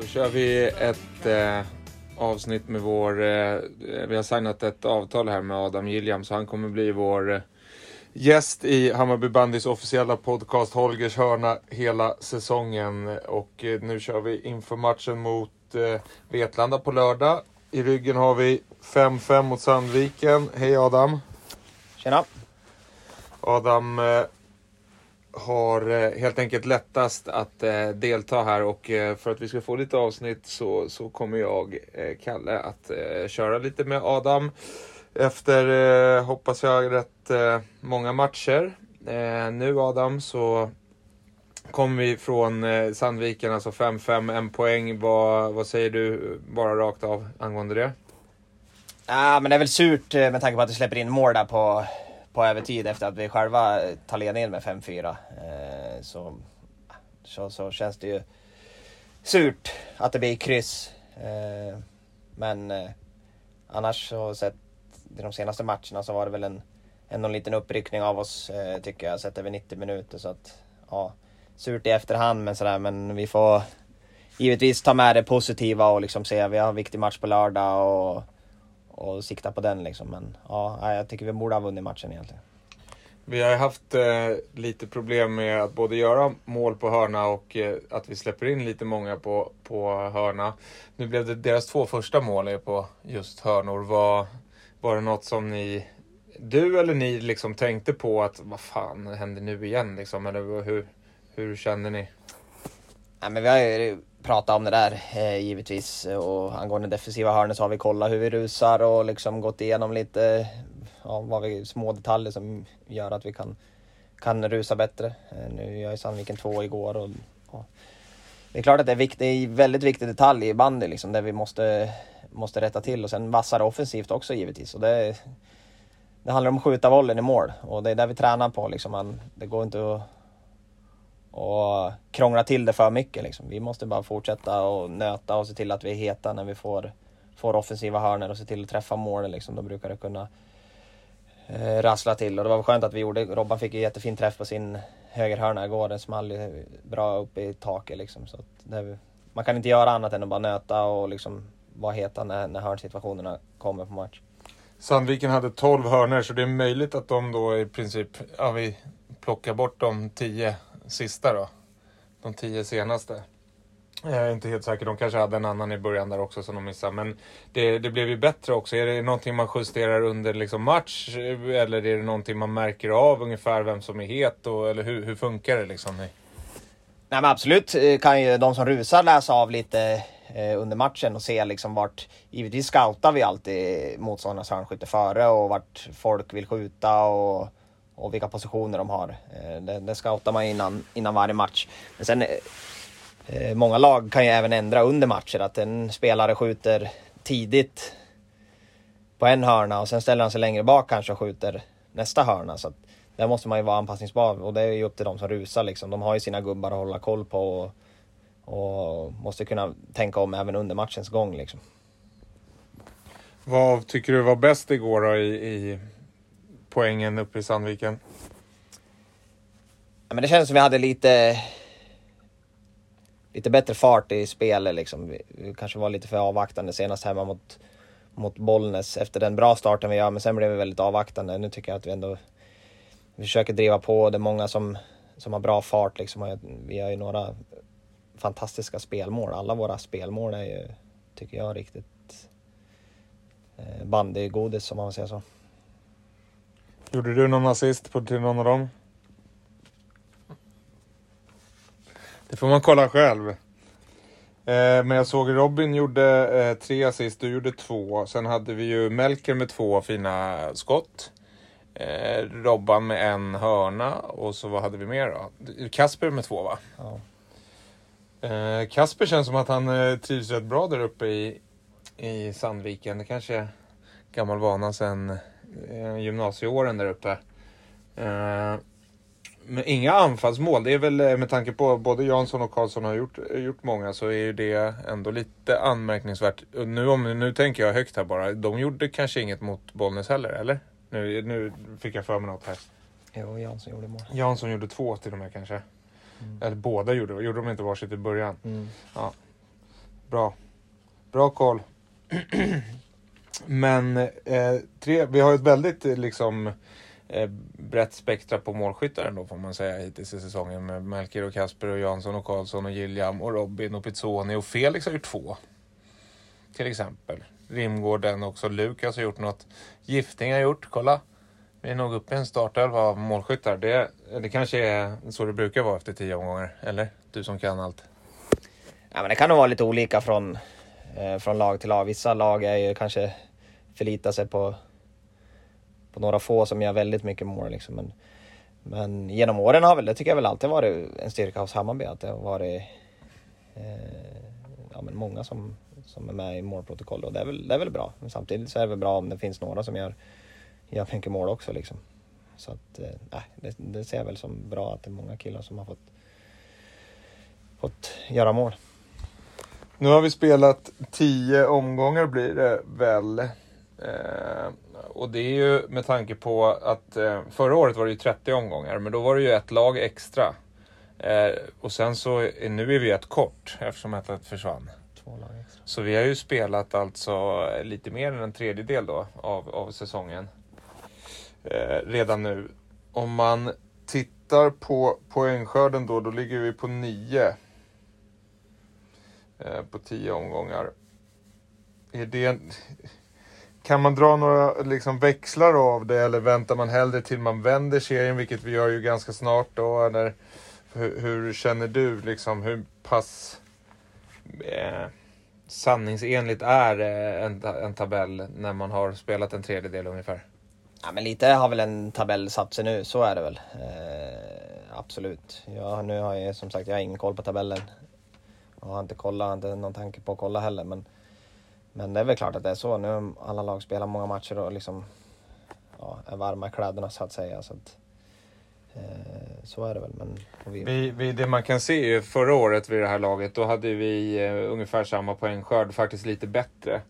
Då kör vi ett eh, avsnitt med vår... Eh, vi har signat ett avtal här med Adam Gilliam så han kommer bli vår eh, gäst i Hammarby Bandys officiella podcast Holgers hörna hela säsongen. Och eh, nu kör vi inför matchen mot eh, Vetlanda på lördag. I ryggen har vi 5-5 mot Sandviken. Hej Adam! Tjena! Adam eh, har eh, helt enkelt lättast att eh, delta här och eh, för att vi ska få lite avsnitt så, så kommer jag, eh, Kalle, att eh, köra lite med Adam efter, eh, hoppas jag, rätt många matcher. Nu Adam så kommer vi från Sandviken, alltså 5-5, en poäng. Vad, vad säger du bara rakt av angående det? Ja, men det är väl surt med tanke på att du släpper in mål där på, på övertid efter att vi själva tar ledningen med 5-4. Eh, så, så, så känns det ju surt att det blir kryss. Eh, men eh, annars så sett i de senaste matcherna så var det väl en, en en liten uppryckning av oss eh, tycker jag, sett över 90 minuter. Så att, ja, surt i efterhand men sådär, men vi får givetvis ta med det positiva och liksom se, vi har en viktig match på lördag och, och sikta på den liksom. Men ja, jag tycker vi borde ha vunnit matchen egentligen. Vi har haft eh, lite problem med att både göra mål på hörna och eh, att vi släpper in lite många på, på hörna. Nu blev det deras två första mål är på just hörnor. Var, var det något som ni, du eller ni liksom tänkte på att vad fan händer nu igen liksom? Eller hur, hur kände ni? Nej, men vi har ju prata om det där eh, givetvis och angående defensiva hörnor så har vi kollat hur vi rusar och liksom gått igenom lite ja, vad vi, små detaljer som gör att vi kan, kan rusa bättre. Eh, nu gör ju Sandviken två igår och och, det är klart att det är, vikt, det är väldigt viktig detalj i bandy liksom där vi måste, måste rätta till och sen vassare offensivt också givetvis. Och det, det handlar om att skjuta bollen i mål och det är det vi tränar på liksom. Man, det går inte att och krångla till det för mycket. Liksom. Vi måste bara fortsätta och nöta och se till att vi är heta när vi får, får offensiva hörnor och se till att träffa målen. Liksom. Då brukar det kunna eh, rassla till och det var skönt att vi gjorde. Robban fick en jättefin träff på sin högerhörna igår. Den small bra upp i taket liksom. Så det, man kan inte göra annat än att bara nöta och liksom vara heta när, när hörnsituationerna kommer på match. Sandviken hade 12 hörnor så det är möjligt att de då i princip, ja vi plockar bort de 10 sista då. De tio senaste. Jag är inte helt säker, de kanske hade en annan i början där också som de missade. Men det, det blev ju bättre också. Är det någonting man justerar under liksom match? Eller är det någonting man märker av ungefär vem som är het? Och, eller hur, hur funkar det liksom? Nej men absolut kan ju de som rusar läsa av lite eh, under matchen och se liksom vart, givetvis scoutar vi alltid motståndarnas hörnskytte före och vart folk vill skjuta och och vilka positioner de har. Eh, det, det scoutar man innan, innan varje match. Men sen, eh, många lag kan ju även ändra under matcher, att en spelare skjuter tidigt på en hörna och sen ställer han sig längre bak kanske och skjuter nästa hörna. Så att där måste man ju vara anpassningsbar och det är ju upp till de som rusar liksom. De har ju sina gubbar att hålla koll på och, och måste kunna tänka om även under matchens gång liksom. Vad tycker du var bäst igår då i, i poängen uppe i Sandviken? Ja, men det känns som vi hade lite lite bättre fart i spelet liksom. Vi, vi kanske var lite för avvaktande senast hemma mot, mot Bollnäs efter den bra starten vi gör, men sen blev vi väldigt avvaktande. Nu tycker jag att vi ändå vi försöker driva på. Det är många som, som har bra fart liksom. Vi har ju några fantastiska spelmål. Alla våra spelmål är ju, tycker jag, riktigt eh, bandygodis om man säger så. Gjorde du någon assist på, till någon av dem? Det får man kolla själv. Eh, men jag såg Robin gjorde eh, tre assist, du gjorde två. Sen hade vi ju Melker med två fina skott. Eh, Robban med en hörna och så vad hade vi mer då? Kasper med två va? Ja. Eh, Kasper känns som att han eh, trivs rätt bra där uppe i, i Sandviken. Det kanske är gammal vana sen gymnasieåren där uppe. Eh, men inga anfallsmål. Det är väl eh, med tanke på både Jansson och Karlsson har gjort, gjort många så är ju det ändå lite anmärkningsvärt. Nu, om, nu tänker jag högt här bara. De gjorde kanske inget mot Bollnäs heller, eller? Nu, nu fick jag för mig något här. Jo, Jansson gjorde mål. Jansson gjorde två till och med kanske. Mm. Eller båda gjorde Gjorde de inte varsitt i början? Mm. Ja. Bra. Bra koll. Men eh, tre, vi har ett väldigt eh, liksom eh, brett spektra på målskyttar ändå får man säga hittills i säsongen med Melker och Kasper och Jansson och Karlsson och Gilliam och Robin och Pizzoni och Felix har gjort två. Till exempel. Rimgården också. Lukas har gjort något. Gifting har gjort. Kolla. Vi är nog uppe i en startelva av målskyttar. Det, det kanske är så det brukar vara efter tio omgångar. Eller? Du som kan allt. Ja, men det kan nog vara lite olika från, eh, från lag till lag. Vissa lag är ju kanske förlita sig på, på några få som gör väldigt mycket mål. Liksom. Men, men genom åren har väl, det tycker jag väl alltid varit en styrka hos Hammarby. Att det har varit eh, ja, men många som, som är med i målprotokoll och det är väl, det är väl bra. Men samtidigt så är det väl bra om det finns några som gör, gör mycket mål också. Liksom. Så att, eh, det, det ser jag väl som bra att det är många killar som har fått, fått göra mål. Nu har vi spelat tio omgångar blir det väl. Eh, och det är ju med tanke på att eh, förra året var det ju 30 omgångar, men då var det ju ett lag extra. Eh, och sen så är, nu är vi ett kort eftersom ett försvann. Två lag extra. Så vi har ju spelat alltså lite mer än en tredjedel då av, av säsongen. Eh, redan nu. Om man tittar på poängskörden då, då ligger vi på nio. Eh, på tio omgångar. Är det, kan man dra några liksom, växlar av det eller väntar man hellre till man vänder serien, vilket vi gör ju ganska snart då? Eller, hur, hur känner du, liksom, hur pass eh, sanningsenligt är eh, en, en tabell när man har spelat en tredjedel ungefär? Ja, men lite har väl en tabell satt sig nu, så är det väl. Eh, absolut. Jag, nu har jag som sagt jag har ingen koll på tabellen. Jag har inte kollat, har inte någon tanke på att kolla heller. Men, men det är väl klart att det är så. Nu har alla lag spelar många matcher och liksom ja, är varma i kläderna så att säga. Så, att, eh, så är det väl. Men, vi... Vi, vi, det man kan se är förra året vid det här laget, då hade vi eh, ungefär samma poängskörd, faktiskt lite bättre.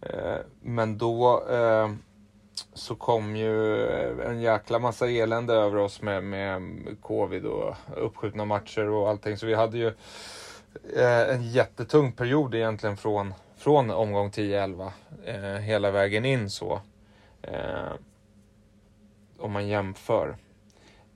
Eh, men då eh, så kom ju en jäkla massa elände över oss med, med covid och uppskjutna matcher och allting. Så vi hade ju eh, en jättetung period egentligen från, från omgång 10-11 eh, hela vägen in så. Eh, om man jämför.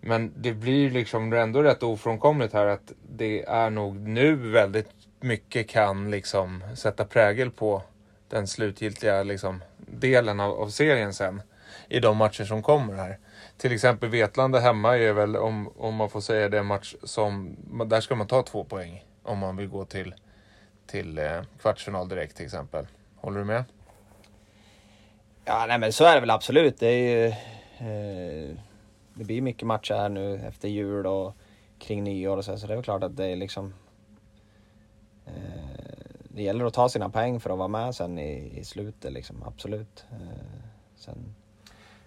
Men det blir liksom ändå rätt ofrånkomligt här att det är nog nu väldigt mycket kan liksom sätta prägel på den slutgiltiga liksom delen av, av serien sen i de matcher som kommer här. Till exempel Vetlanda hemma är väl, om, om man får säga det, en match som, där ska man ta två poäng om man vill gå till, till eh, kvartsfinal direkt till exempel. Håller du med? Ja, nej men så är det väl absolut. Det, är ju, eh, det blir mycket matcher här nu efter jul och kring nyår och så, så det är väl klart att det är liksom eh, det gäller att ta sina poäng för att vara med sen i, i slutet liksom, absolut. Eh, sen,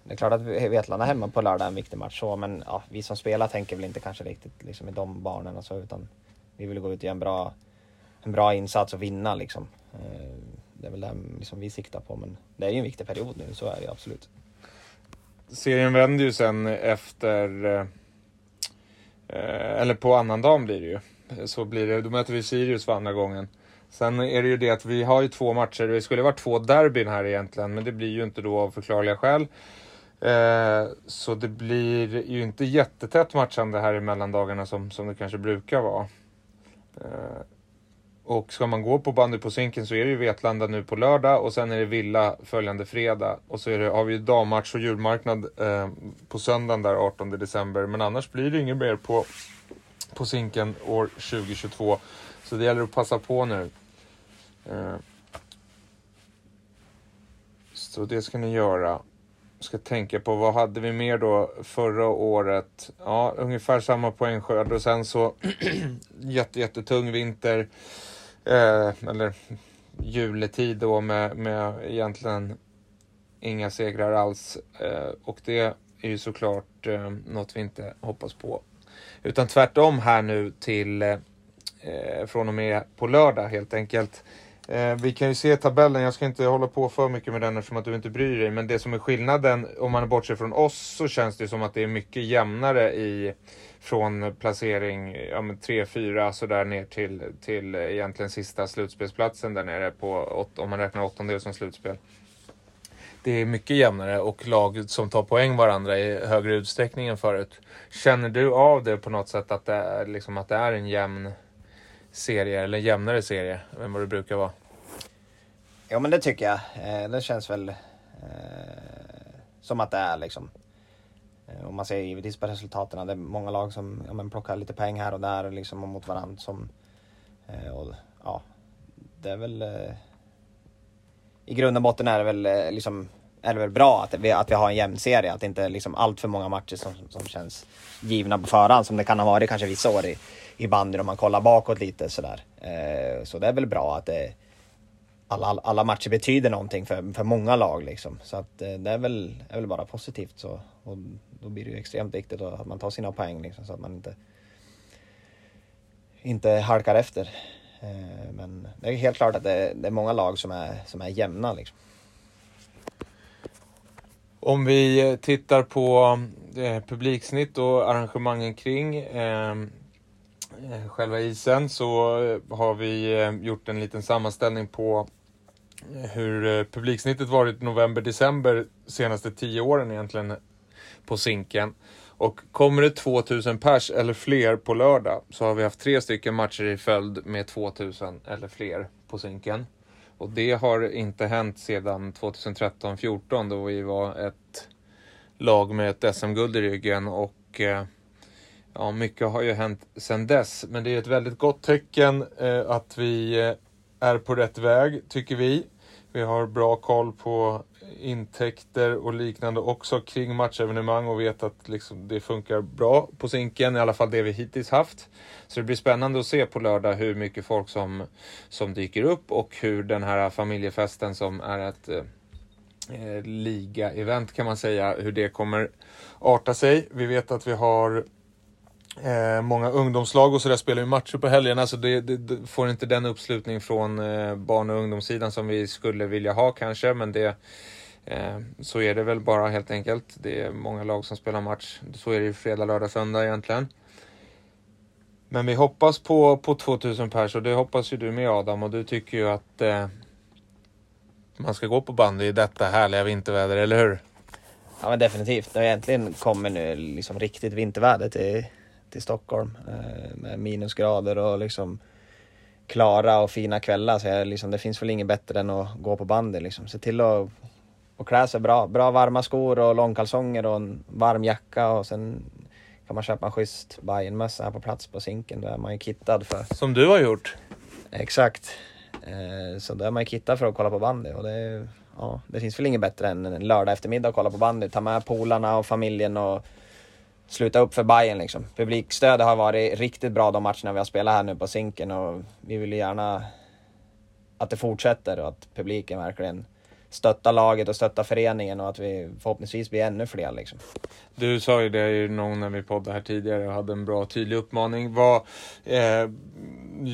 det är klart att Vetlanda hemma på lördag är en viktig match så, men ja, vi som spelar tänker väl inte kanske riktigt liksom, i de banorna så, utan vi vill gå ut och göra en bra, en bra insats och vinna liksom. Eh, det är väl det liksom vi siktar på, men det är ju en viktig period nu, så är det absolut. Serien vänder ju sen efter, eh, eh, eller på annandagen blir det ju. Så blir det, då möter vi Sirius för andra gången. Sen är det ju det att vi har ju två matcher, det skulle varit två derbyn här egentligen, men det blir ju inte då av förklarliga skäl. Så det blir ju inte jättetätt matchande här i mellandagarna som, som det kanske brukar vara. Och ska man gå på bandy på Zinken så är det ju Vetlanda nu på lördag och sen är det Villa följande fredag. Och så är det, har vi dammatch och julmarknad eh, på söndagen där 18 december. Men annars blir det inget mer på, på Zinken år 2022. Så det gäller att passa på nu. Eh, så det ska ni göra. Ska tänka på vad hade vi mer då förra året? Ja, ungefär samma poängskörd och sen så jätte, jättetung vinter. Eh, eller juletid då med, med egentligen inga segrar alls. Eh, och det är ju såklart eh, något vi inte hoppas på. Utan tvärtom här nu till eh, eh från och med på lördag helt enkelt. Eh, vi kan ju se tabellen, jag ska inte hålla på för mycket med den eftersom att du inte bryr dig. Men det som är skillnaden, om man bortser från oss, så känns det som att det är mycket jämnare i från placering ja, 3-4 sådär ner till, till egentligen sista slutspelsplatsen där nere på, om man räknar åttondel som slutspel. Det är mycket jämnare och lag som tar poäng varandra i högre utsträckning än förut. Känner du av det på något sätt att det är, liksom, att det är en jämn serie eller en jämnare serie än vad det brukar vara? Ja men det tycker jag. Eh, det känns väl eh, som att det är liksom. Eh, och man ser givetvis på resultaten. Det är många lag som ja, men plockar lite poäng här och där liksom, mot varandra. Som, eh, och, ja, det är väl... Eh, I grund och botten är det väl, eh, liksom, är det väl bra att vi, att vi har en jämn serie. Att det inte är liksom allt för många matcher som, som känns givna på förhand. Som det kan ha varit kanske vissa år i, i bandyn om man kollar bakåt lite sådär. Eh, så det är väl bra att det alla, alla matcher betyder någonting för, för många lag liksom. Så att eh, det är väl, är väl bara positivt så. Och då blir det ju extremt viktigt att man tar sina poäng liksom, så att man inte, inte halkar efter. Eh, men det är helt klart att det, det är många lag som är, som är jämna liksom. Om vi tittar på eh, publiksnitt och arrangemangen kring eh, Eh, själva isen så eh, har vi eh, gjort en liten sammanställning på hur publiksnittet varit november-december senaste tio åren egentligen på Zinken. Och kommer det 2000 pers eller fler på lördag så har vi haft tre stycken matcher i följd med 2000 eller fler på Zinken. Och det har inte hänt sedan 2013-14 då vi var ett lag med ett SM-guld i ryggen och eh, ja, mycket har ju hänt sedan dess. Men det är ett väldigt gott tecken eh, att vi eh, är på rätt väg, tycker vi. Vi har bra koll på intäkter och liknande också kring matchevenemang och vet att liksom det funkar bra på Zinken, i alla fall det vi hittills haft. Så det blir spännande att se på lördag hur mycket folk som, som dyker upp och hur den här familjefesten som är ett eh, eh liga-event kan man säga, hur det kommer arta sig. Vi vet att vi har Eh, många ungdomslag och sådär spelar ju matcher på helgerna så det, det, det, får inte den uppslutning från eh, barn och ungdomssidan som vi skulle vilja ha kanske. Men det, eh, så är det väl bara helt enkelt. Det är många lag som spelar match. Så är det ju fredag, lördag, söndag egentligen. Men vi hoppas på, på 2000 pers och det hoppas ju du med Adam och du tycker ju att eh, man ska gå på bandy i detta härliga vinterväder, eller hur? Ja men definitivt. Det har egentligen kommer nu liksom riktigt vinterväder till till Stockholm eh, med minusgrader och liksom klara och fina kvällar. Så jag, liksom, det finns väl inget bättre än att gå på bandy liksom. Se till att och klä sig bra. Bra varma skor och långkalsonger och en varm jacka och sen kan man köpa en schysst Bajenmössa här på plats på Zinken. Då är man ju kittad för... Som du har gjort? Exakt. Eh, så då är man ju kittad för att kolla på bandy och det, ja, det finns väl inget bättre än en lördag eftermiddag att kolla på bandy. Ta med polarna och familjen och sluta upp för Bayern liksom. Publikstödet har varit riktigt bra de matcherna vi har spelat här nu på Zinken och vi vill gärna att det fortsätter och att publiken verkligen stöttar laget och stöttar föreningen och att vi förhoppningsvis blir ännu fler. Liksom. Du sa ju det ju någon när vi poddade här tidigare och hade en bra tydlig uppmaning. Vad, eh,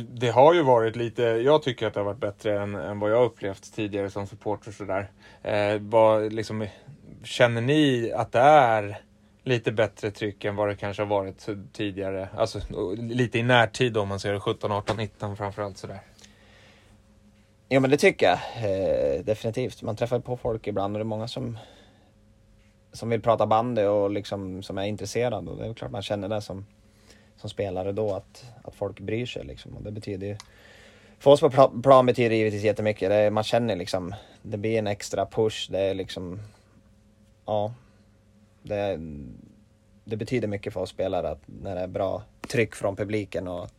det har ju varit lite, jag tycker att det har varit bättre än, än vad jag upplevt tidigare som supporter. Sådär. Eh, vad, liksom, känner ni att det är lite bättre tryck än vad det kanske har varit tidigare. Alltså lite i närtid om man ser det 17, 18, 19 framförallt sådär. Ja men det tycker jag eh, definitivt. Man träffar på folk ibland och det är många som som vill prata bandy och liksom som är intresserade och det är klart man känner det som, som spelare då att, att folk bryr sig liksom och det betyder ju för oss på plan betyder det givetvis jättemycket. Det, man känner liksom, det blir en extra push. Det är liksom, ja, det, det betyder mycket för oss spelare att när det är bra tryck från publiken och att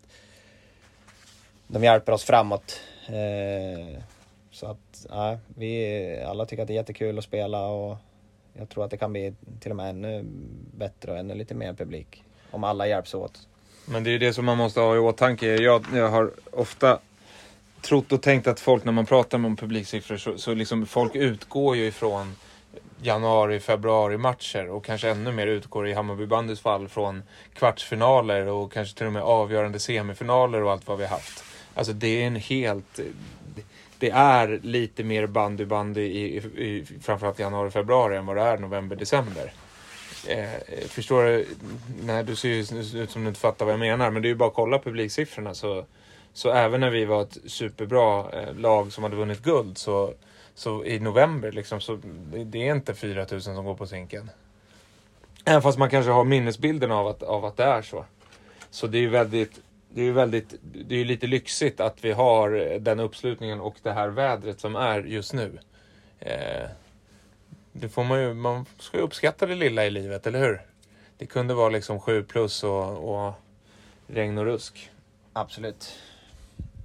de hjälper oss framåt. Eh, så att ja, vi alla tycker att det är jättekul att spela och jag tror att det kan bli till och med ännu bättre och ännu lite mer publik om alla hjälps åt. Men det är det som man måste ha i åtanke. Jag, jag har ofta trott och tänkt att folk när man pratar om publiksiffror så, så liksom folk utgår ju ifrån januari, februari matcher och kanske ännu mer utgår i Hammarbybandys fall från kvartsfinaler och kanske till och med avgörande semifinaler och allt vad vi har haft. Alltså det är en helt... det är lite mer bandy-bandy i, i, i framförallt januari, februari än vad det är november, december. Eh, förstår du? Nej, du ser ju ut som du inte fattar vad jag menar. Men det är ju bara att kolla publiksiffrorna. Så, så även när vi var ett superbra eh, lag som hade vunnit guld så, så i november liksom, så det är inte 4000 som går på sinken. Även fast man kanske har minnesbilden av att, av att det är så. Så det är ju väldigt, det är ju väldigt, det är ju lite lyxigt att vi har den uppslutningen och det här vädret som är just nu. Eh, det får man ju, man ska ju uppskatta det lilla i livet, eller hur? Det kunde vara liksom 7 plus och, och regn och rusk. Absolut.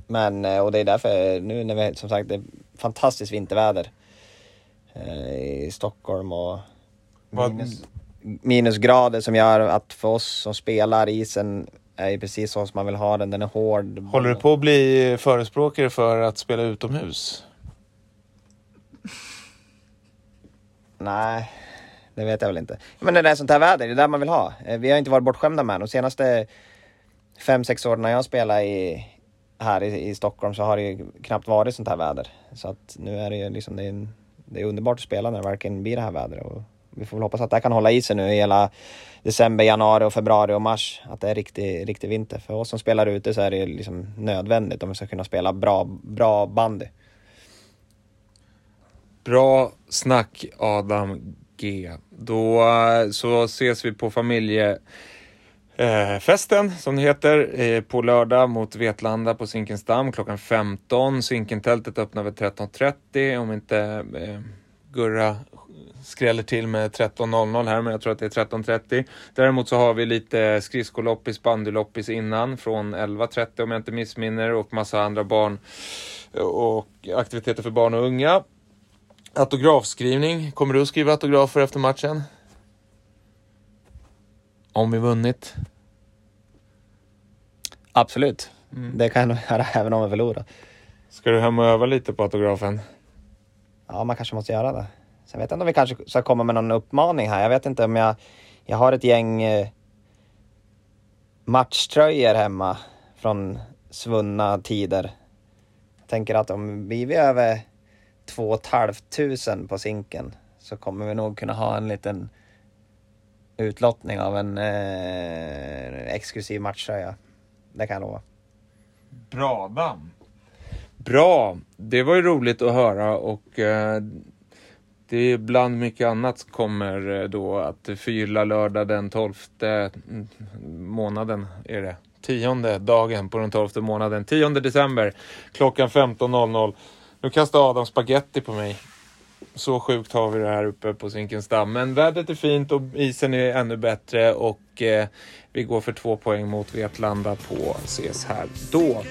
Men, eh, och det är därför nu när vi, som sagt, det fantastiskt vinterväder eh, i Stockholm och minus, minusgrader som gör att för oss som spelar isen är ju precis så som man vill ha den. Den är hård. Håller du på att bli förespråkare för att spela utomhus? Nej, det vet jag väl inte. Men det är sånt här väder, det är det man vill ha. Eh, vi har inte varit bortskämda med De senaste fem, sex åren när jag spelar i, här i, i, Stockholm så har det ju knappt varit sånt här väder. Så att nu är det ju liksom, det är, det är underbart att spela när det verkligen blir det här vädret. Och vi får väl hoppas att det här kan hålla i sig nu i hela december, januari och februari och mars. Att det är riktig, riktig vinter. För oss som spelar ute så är det liksom nödvändigt om vi ska kunna spela bra, bra bandy. Bra snack Adam G. Då eh, så ses vi på familje eh, som det heter eh, på lördag mot Vetlanda på Zinkensdamm klockan 15. Zinkentältet öppnar vid 13.30 om inte eh, Gurra skräller till med 13.00 här, men jag tror att det är 13.30. Däremot så har vi lite skridskoloppis, bandyloppis innan från 11.30 om jag inte missminner och massa andra barn eh, och aktiviteter för barn och unga. Autografskrivning. Kommer du att skriva autografer efter matchen? Om vi vunnit? Absolut. Mm. Det kan jag göra även om vi förlorar. Ska du hem och öva lite på autografen? Ja, man kanske måste göra det. Sen vet jag inte om vi kanske ska komma med någon uppmaning här. Jag vet inte om jag... Jag har ett gäng eh, matchtröjor hemma från svunna tider. Jag tänker att om vi är över 2 500 på sinken så kommer vi nog kunna ha en liten utlottning av en eh, exklusiv matchtröja. Det kan jag lova. Bra damm! Bra! Det var ju roligt att höra och eh, det är bland mycket annat kommer eh, då att förgylla lördag den 12 mm, månaden är det. Tionde dagen på den 12 månaden. 10 december klockan 15.00. Nu kastar Adam spaghetti på mig. Så sjukt har vi det här uppe på Zinkensdamm. Men vädret är fint och isen är ännu bättre och eh, vi går för två poäng mot Vetlanda på ses här då.